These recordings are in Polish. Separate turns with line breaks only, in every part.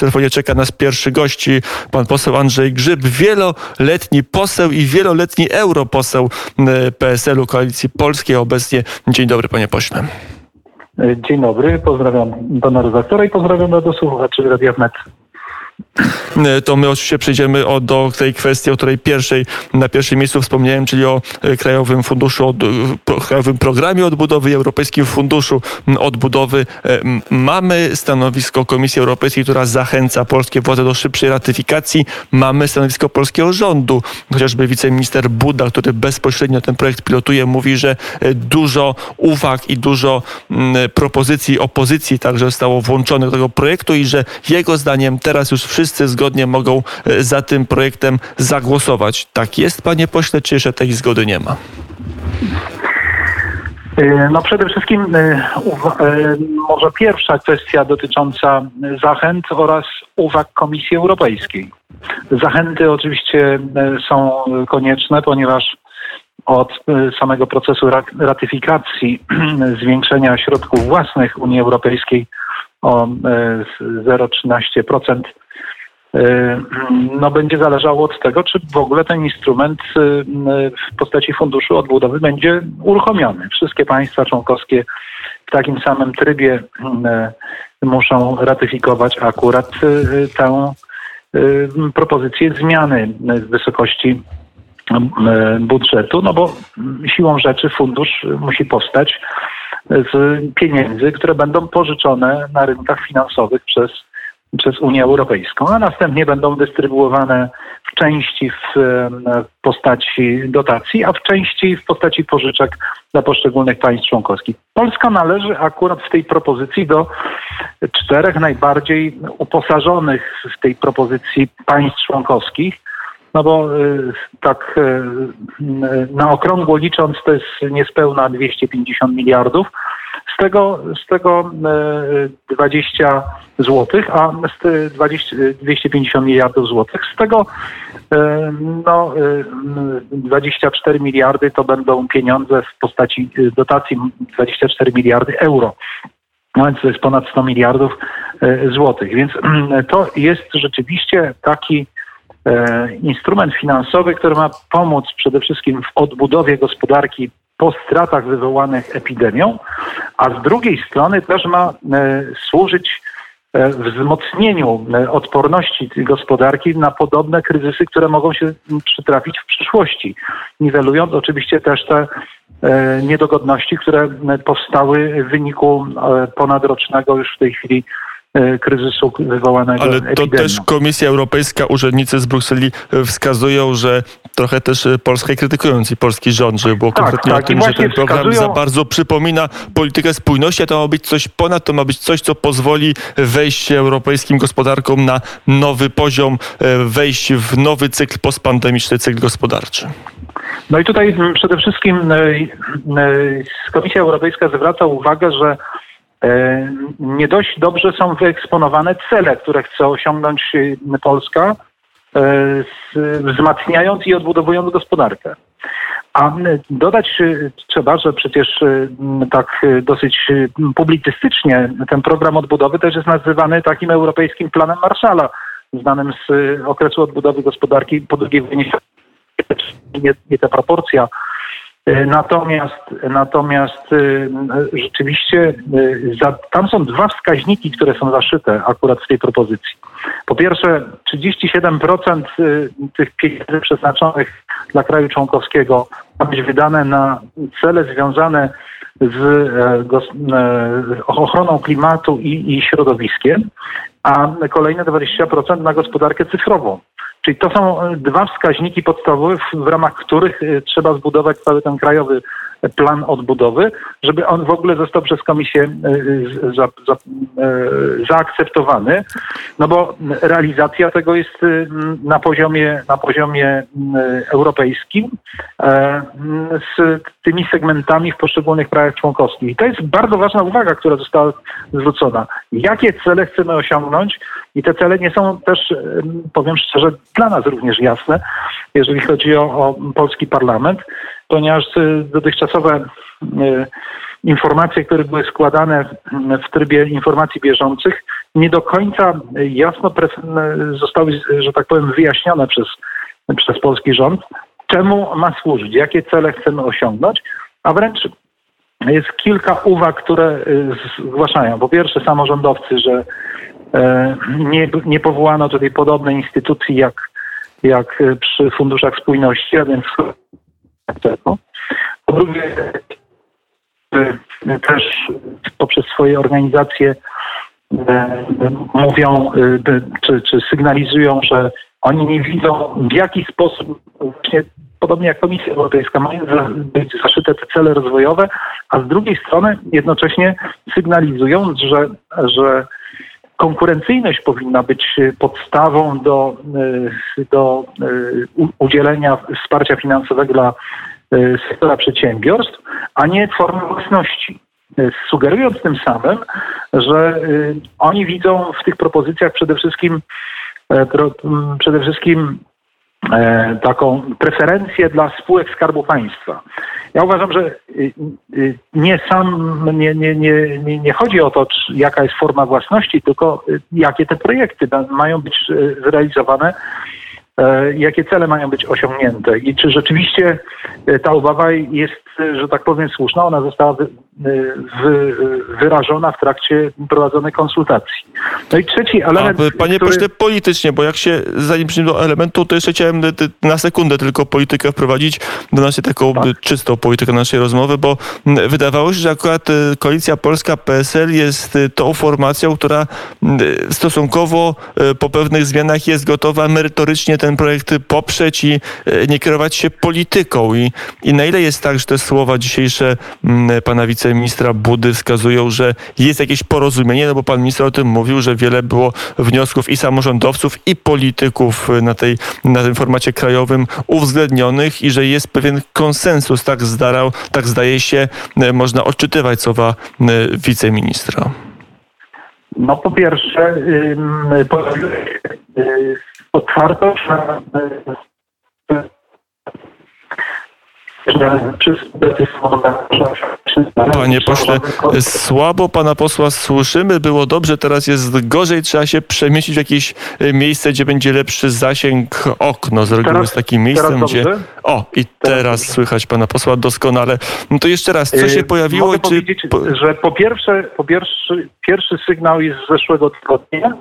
telefonie czeka nas pierwszy gości, pan poseł Andrzej Grzyb, wieloletni poseł i wieloletni europoseł e, PSL-u Koalicji Polskiej. Obecnie dzień dobry, panie pośle.
Dzień dobry, pozdrawiam pana redaktora i pozdrawiam do słuchaczy Radia Wnet.
E, to my oczywiście przejdziemy o, do tej kwestii, o której pierwszej, na pierwszym miejscu wspomniałem, czyli o e, Krajowym Funduszu, od, Krajowym Programie Odbudowy i Europejskim Funduszu Odbudowy. E, mamy stanowisko Komisji Europejskiej, która zachęca polskie władze do szybszej ratyfikacji. Mamy stanowisko polskiego rządu. Chociażby wiceminister Buda, który bezpośrednio ten projekt pilotuje, mówi, że dużo uwag i dużo propozycji opozycji także zostało włączonych do tego projektu i że jego zdaniem teraz już wszyscy zgodnie mogą e, za tym projektem zagłosować. Tak jest, panie pośle, czy jeszcze tej zgody nie ma?
E, no przede wszystkim e, może pierwsza kwestia dotycząca zachęt oraz uwag Komisji Europejskiej. Zachęty oczywiście są konieczne, ponieważ od samego procesu ratyfikacji zwiększenia środków własnych Unii Europejskiej o 0,13% E, no, będzie zależało od tego, czy w ogóle ten instrument e, w postaci funduszu odbudowy będzie uruchomiony. Wszystkie państwa członkowskie w takim samym trybie muszą ratyfikować akurat tę propozycję zmiany wysokości budżetu, no bo siłą rzeczy fundusz musi powstać z pieniędzy, które będą pożyczone na rynkach finansowych przez przez Unię Europejską, a następnie będą dystrybuowane w części w postaci dotacji, a w części w postaci pożyczek dla poszczególnych państw członkowskich. Polska należy akurat w tej propozycji do czterech najbardziej uposażonych w tej propozycji państw członkowskich. No bo y, tak y, na okrągło licząc to jest niespełna 250 miliardów, z tego, z tego 20 e, złotych, a z 20, 250 miliardów złotych. Z tego no, 24 e, miliardy to będą pieniądze w postaci dotacji 24 miliardy euro. No więc to jest ponad 100 miliardów złotych. Więc to jest rzeczywiście taki instrument finansowy, który ma pomóc przede wszystkim w odbudowie gospodarki po stratach wywołanych epidemią, a z drugiej strony też ma e, służyć e, wzmocnieniu e, odporności gospodarki na podobne kryzysy, które mogą się przytrafić w przyszłości, niwelując oczywiście też te niedogodności, które powstały w wyniku ponadrocznego już w tej chwili E, kryzysu wywołanego
Ale to
epidemią.
też Komisja Europejska, urzędnicy z Brukseli e, wskazują, że trochę też e, Polskę krytykując i polski rząd, że było tak, konkretnie tak, o tym, że ten program wskazują... za bardzo przypomina politykę spójności, a to ma być coś ponad, to ma być coś, co pozwoli wejść europejskim gospodarkom na nowy poziom, wejść w nowy cykl postpandemiczny, cykl gospodarczy.
No i tutaj przede wszystkim Komisja Europejska zwraca uwagę, że E, nie dość dobrze są wyeksponowane cele, które chce osiągnąć e, Polska, e, wzmacniając i odbudowując gospodarkę. A dodać trzeba, że przecież tak dosyć publicystycznie ten program odbudowy też jest nazywany takim europejskim planem Marszala, znanym z okresu odbudowy gospodarki po II wojnie światowej. Nie, nie ta proporcja E, natomiast, natomiast e, rzeczywiście e, tam są dwa wskaźniki, które są zaszyte akurat w tej propozycji. Po pierwsze, 37% tych pieniędzy przeznaczonych dla kraju członkowskiego ma być wydane na cele związane z ochroną klimatu i, i środowiskiem, a kolejne 20% na gospodarkę cyfrową. Czyli to są e, dwa wskaźniki podstawowe, w ramach których e, trzeba zbudować cały ten krajowy plan odbudowy, żeby on w ogóle został przez komisję e, za, za, zaakceptowany, no bo realizacja tego jest na poziomie, na poziomie europejskim z tymi segmentami w poszczególnych krajach członkowskich. I to jest bardzo ważna uwaga, która została zwrócona. Jakie cele chcemy osiągnąć? I te cele nie są też, powiem szczerze, dla nas również jasne, jeżeli chodzi o, o polski parlament, ponieważ y, dotychczasowe y, informacje, które były składane w trybie informacji bieżących, nie do końca jasno zostały, że tak powiem, wyjaśnione przez, przez polski rząd, czemu ma służyć, jakie cele chcemy osiągnąć, a wręcz jest kilka uwag, które zgłaszają. Po pierwsze samorządowcy, że nie, nie powołano tutaj podobnej instytucji jak, jak przy funduszach spójności, a więc po drugie też poprzez swoje organizacje e, mówią e, czy, czy sygnalizują, że oni nie widzą w jaki sposób właśnie podobnie jak Komisja Europejska mają być zaszyte te cele rozwojowe, a z drugiej strony jednocześnie sygnalizują, że, że konkurencyjność powinna być podstawą do, e, do udzielenia wsparcia finansowego dla sektora przedsiębiorstw, a nie formę własności. E, sugerując tym samym, że e, oni widzą w tych propozycjach przede wszystkim e, przede wszystkim taką preferencję dla spółek Skarbu Państwa. Ja uważam, że nie sam nie, nie, nie, nie chodzi o to, jaka jest forma własności, tylko jakie te projekty mają być zrealizowane E, jakie cele mają być osiągnięte i czy rzeczywiście e, ta obawa jest, że tak powiem, słuszna. Ona została wyrażona w trakcie prowadzonej konsultacji. No i trzeci element.
A, panie który... pośle, politycznie, bo jak się, zanim przejdziemy do elementu, to jeszcze chciałem na sekundę tylko politykę wprowadzić do naszej taką tak. czystą politykę naszej rozmowy, bo wydawało się, że akurat koalicja polska PSL jest tą formacją, która stosunkowo po pewnych zmianach jest gotowa merytorycznie ten projekt poprzeć i nie kierować się polityką. I, i na ile jest tak, że te słowa dzisiejsze mm, pana wiceministra Budy wskazują, że jest jakieś porozumienie, no bo pan minister o tym mówił, że wiele było wniosków i samorządowców, i polityków na, tej, na tym formacie krajowym uwzględnionych i że jest pewien konsensus, tak, zdarał, tak zdaje się, e, można odczytywać słowa e, wiceministra.
No po pierwsze, yy, otwartość na
Panie pośle, słabo pana posła słyszymy, było dobrze, teraz jest gorzej, trzeba się przemieścić w jakieś e, miejsce, gdzie będzie lepszy zasięg, okno z reguły jest takim miejscem, gdzie... O, i teraz, teraz słychać pana posła doskonale. No to jeszcze raz, co się e, pojawiło?
Mogę czy... powiedzieć, że po pierwsze, po pierwszy, pierwszy sygnał jest z zeszłego tygodnia,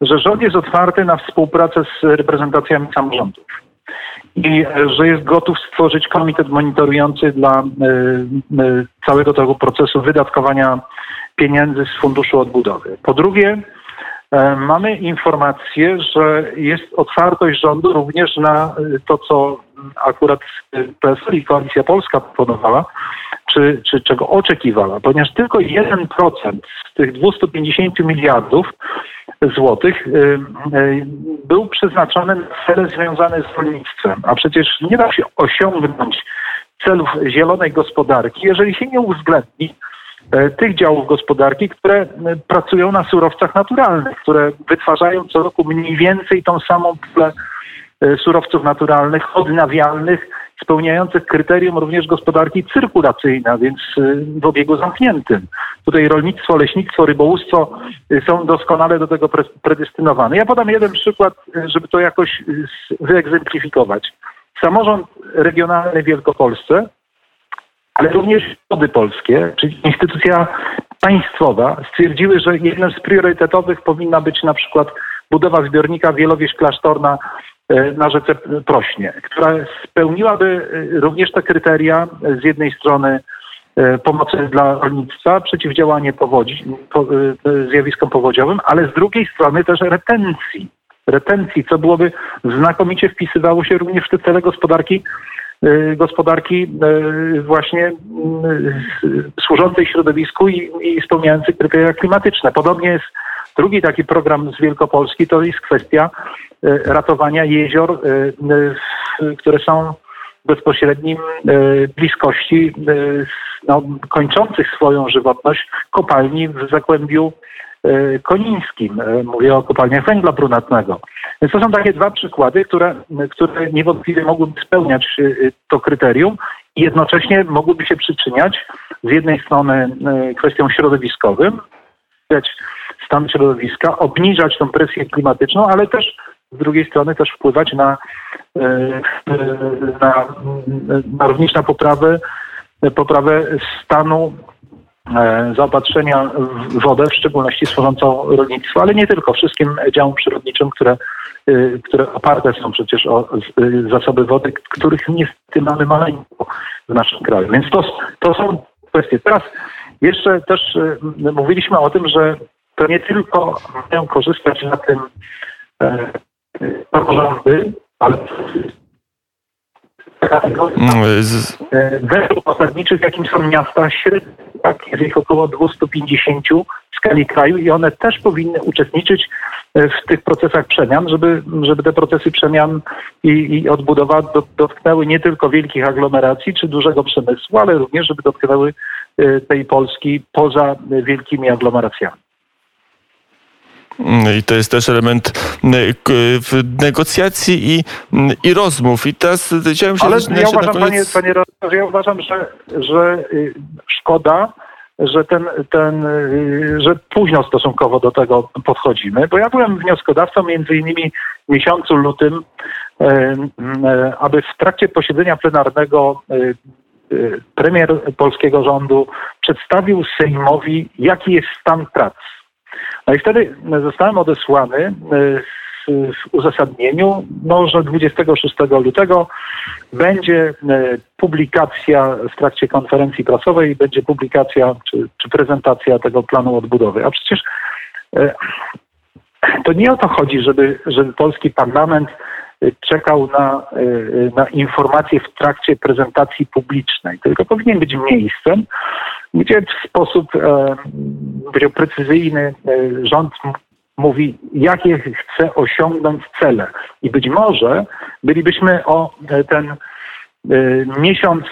że rząd jest otwarty na współpracę z reprezentacjami samorządów i że jest gotów stworzyć komitet monitorujący dla y, y, całego tego procesu wydatkowania pieniędzy z Funduszu Odbudowy. Po drugie, mamy informację, że jest otwartość rządu również na to, co akurat PSL i Koalicja Polska proponowała, czy, czy czego oczekiwała, ponieważ tylko 1% z tych 250 miliardów złotych y, y, był przeznaczony na cele związane z rolnictwem, a przecież nie da się osiągnąć celów zielonej gospodarki, jeżeli się nie uwzględni y, tych działów gospodarki, które pracują na surowcach naturalnych, które wytwarzają co roku mniej więcej tą samą pulę surowców naturalnych, odnawialnych, spełniających kryterium również gospodarki cyrkulacyjnej, więc y, w obiegu zamkniętym. Tutaj rolnictwo, leśnictwo, rybołówstwo y, są doskonale do tego predestynowane. Ja podam jeden przykład, y, żeby to jakoś wyegzemplifikować. Samorząd regionalny w Wielkopolsce, ale również Wody Polskie, czyli instytucja państwowa, stwierdziły, że jednym z priorytetowych powinna być na przykład budowa zbiornika Wielowieś Klasztorna na rzece Prośnie, która spełniłaby e, również te kryteria z jednej strony e, pomocy dla rolnictwa, przeciwdziałanie powodzi, po, zjawiskom powodziowym, ale z drugiej strony też retencji. Retencji, co byłoby znakomicie wpisywało się również w te cele gospodarki, gospodarki właśnie służącej środowisku i, i spełniającej kryteria klimatyczne. Podobnie jest drugi taki program z Wielkopolski, to jest kwestia E, ratowania jezior, e, które są w bezpośrednim e, bliskości no, kończących swoją żywotność kopalni w Zagłębiu Konińskim. Mówię o kopalniach węgla brunatnego. Więc to są takie dwa przykłady, które, które niewątpliwie mogłyby spełniać to kryterium i jednocześnie mogłyby się przyczyniać z jednej strony kwestią środowiskowym, stan środowiska, obniżać tą presję klimatyczną, ale też z drugiej strony też wpływać na, na, na również na poprawę, poprawę stanu zaopatrzenia w wodę, w szczególności służącą rolnictwu, ale nie tylko, wszystkim działom przyrodniczym, które które oparte są przecież o zasoby wody, których niestety mamy maleńko w naszym kraju. Więc to, to są kwestie. Teraz jeszcze też mówiliśmy o tym, że to nie tylko mają korzystać na tym samorządy, ale według osadniczych, jakim są miasta średnie, tak, jest ich około 250 w skali kraju i one też powinny uczestniczyć E, w tych procesach przemian, żeby, żeby te procesy przemian i, i odbudowa dotknęły nie tylko wielkich aglomeracji czy dużego przemysłu, ale również, żeby dotknęły e, tej Polski poza wielkimi aglomeracjami.
Mm, I to jest też element mm, negocjacji i, mm, i rozmów. I teraz
chciałem się... Ale ja uważam, koniec... panie, panie ja uważam, że, że y, szkoda, że ten, ten, y, że późno stosunkowo do tego podchodzimy, bo ja byłem wnioskodawcą między innymi w miesiącu lutym, y, aby w trakcie posiedzenia plenarnego premier polskiego rządu przedstawił Sejmowi, jaki jest stan prac. No i wtedy zostałem odesłany w uzasadnieniu, no, że 26 lutego będzie e, publikacja w trakcie konferencji prasowej, będzie publikacja czy, czy prezentacja tego planu odbudowy. A przecież e, to nie o to chodzi, żeby, żeby polski parlament e, czekał na, na informacje w trakcie prezentacji publicznej, tylko powinien być miejscem, gdzie w sposób e, precyzyjny rząd mówi, jakie chce osiągnąć cele. I być może bylibyśmy o e, ten miesiąc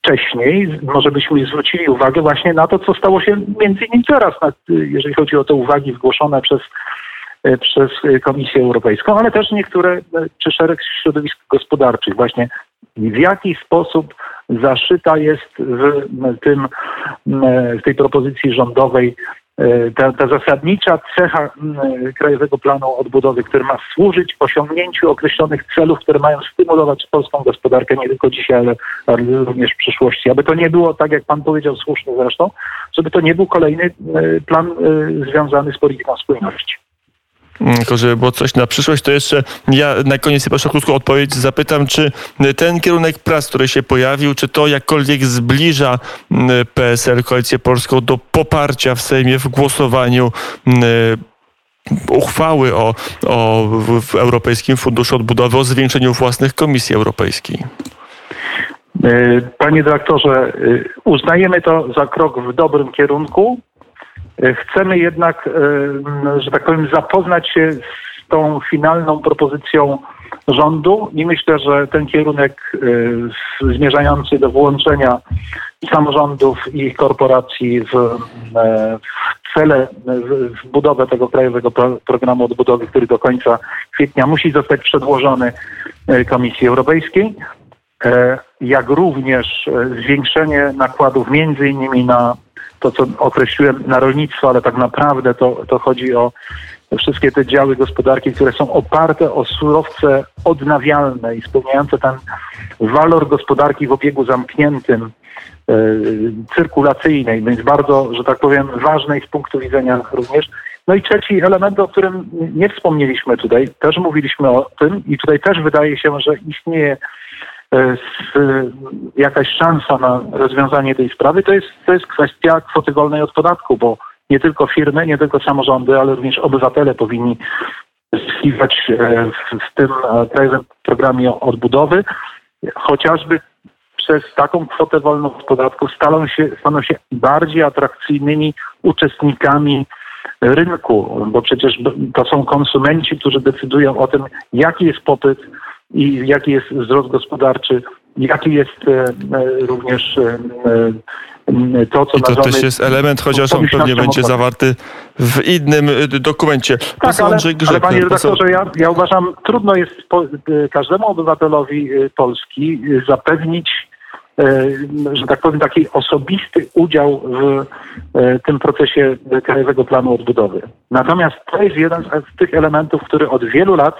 wcześniej, może byśmy zwrócili uwagę właśnie na to, co stało się między innymi teraz, jeżeli chodzi o te uwagi zgłoszone przez przez Komisję Europejską, ale też niektóre, czy szereg środowisk gospodarczych, właśnie w jaki sposób zaszyta jest w, tym, w tej propozycji rządowej E, ta, ta zasadnicza cecha Krajowego Planu Odbudowy, który ma służyć osiągnięciu określonych celów, które mają stymulować polską gospodarkę nie tylko dzisiaj, ale, ale również w przyszłości. Aby to nie było, tak jak pan powiedział słusznie zresztą, żeby to nie był kolejny e, plan e, związany z polityką spójności.
Mm, tylko żeby było coś na przyszłość, to jeszcze ja na koniec proszę krótką odpowiedź. Zapytam, czy ten kierunek prac, który się pojawił, czy to jakkolwiek zbliża mm, PSL, Koalicję Polską do poparcia w Sejmie w głosowaniu mm, uchwały o, o Europejskim Funduszu Odbudowy o zwiększeniu własnych Komisji Europejskiej?
E, panie dyrektorze, uznajemy to za krok w dobrym kierunku. E, chcemy jednak, e, że tak powiem, zapoznać się z tą finalną propozycją rządu i myślę, że ten kierunek e, zmierzający do włączenia samorządów i korporacji w, w cele, w budowę tego krajowego programu odbudowy, który do końca kwietnia musi zostać przedłożony Komisji Europejskiej, jak również zwiększenie nakładów między innymi na to, co określiłem na rolnictwo, ale tak naprawdę to, to chodzi o wszystkie te działy gospodarki, które są oparte o surowce odnawialne i spełniające ten walor gospodarki w obiegu zamkniętym, e, cyrkulacyjnej, więc bardzo, że tak powiem, ważnej z punktu widzenia również. No i trzeci element, o którym nie wspomnieliśmy tutaj, też mówiliśmy o tym i tutaj też wydaje się, że istnieje jakaś szansa na rozwiązanie tej sprawy, to jest, to jest kwestia kwoty wolnej od podatku, bo nie tylko firmy, nie tylko samorządy, ale również obywatele powinni zyskiwać e, w tym e, krajowym programie odbudowy, chociażby przez taką kwotę wolną od podatku staną się, staną się bardziej atrakcyjnymi uczestnikami rynku, bo przecież to są konsumenci, którzy decydują o tym, jaki jest popyt, i jaki jest wzrost gospodarczy, jaki jest e, e, również e, to, co
I to też jest element, chociaż on pewnie będzie zawarty w innym dokumencie.
Tak, ale, ale panie redaktorze, ja, ja uważam, trudno jest po, każdemu obywatelowi Polski zapewnić że tak powiem, taki osobisty udział w tym procesie Krajowego Planu Odbudowy. Natomiast to jest jeden z tych elementów, który od wielu lat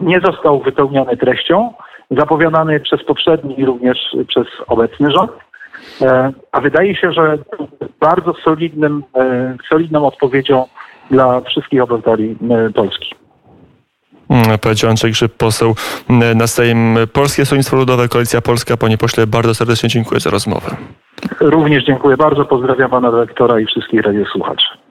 nie został wypełniony treścią, zapowiadany przez poprzedni i również przez obecny rząd. A wydaje się, że bardzo solidnym, solidną odpowiedzią dla wszystkich obywateli Polski.
Mm, powiedział Andrzej Grzyb, poseł na Sejm Polskie Stronnictwo Ludowe, Koalicja Polska. Panie pośle, bardzo serdecznie dziękuję za rozmowę.
Również dziękuję bardzo. Pozdrawiam pana dyrektora i wszystkich radiosłuchaczy.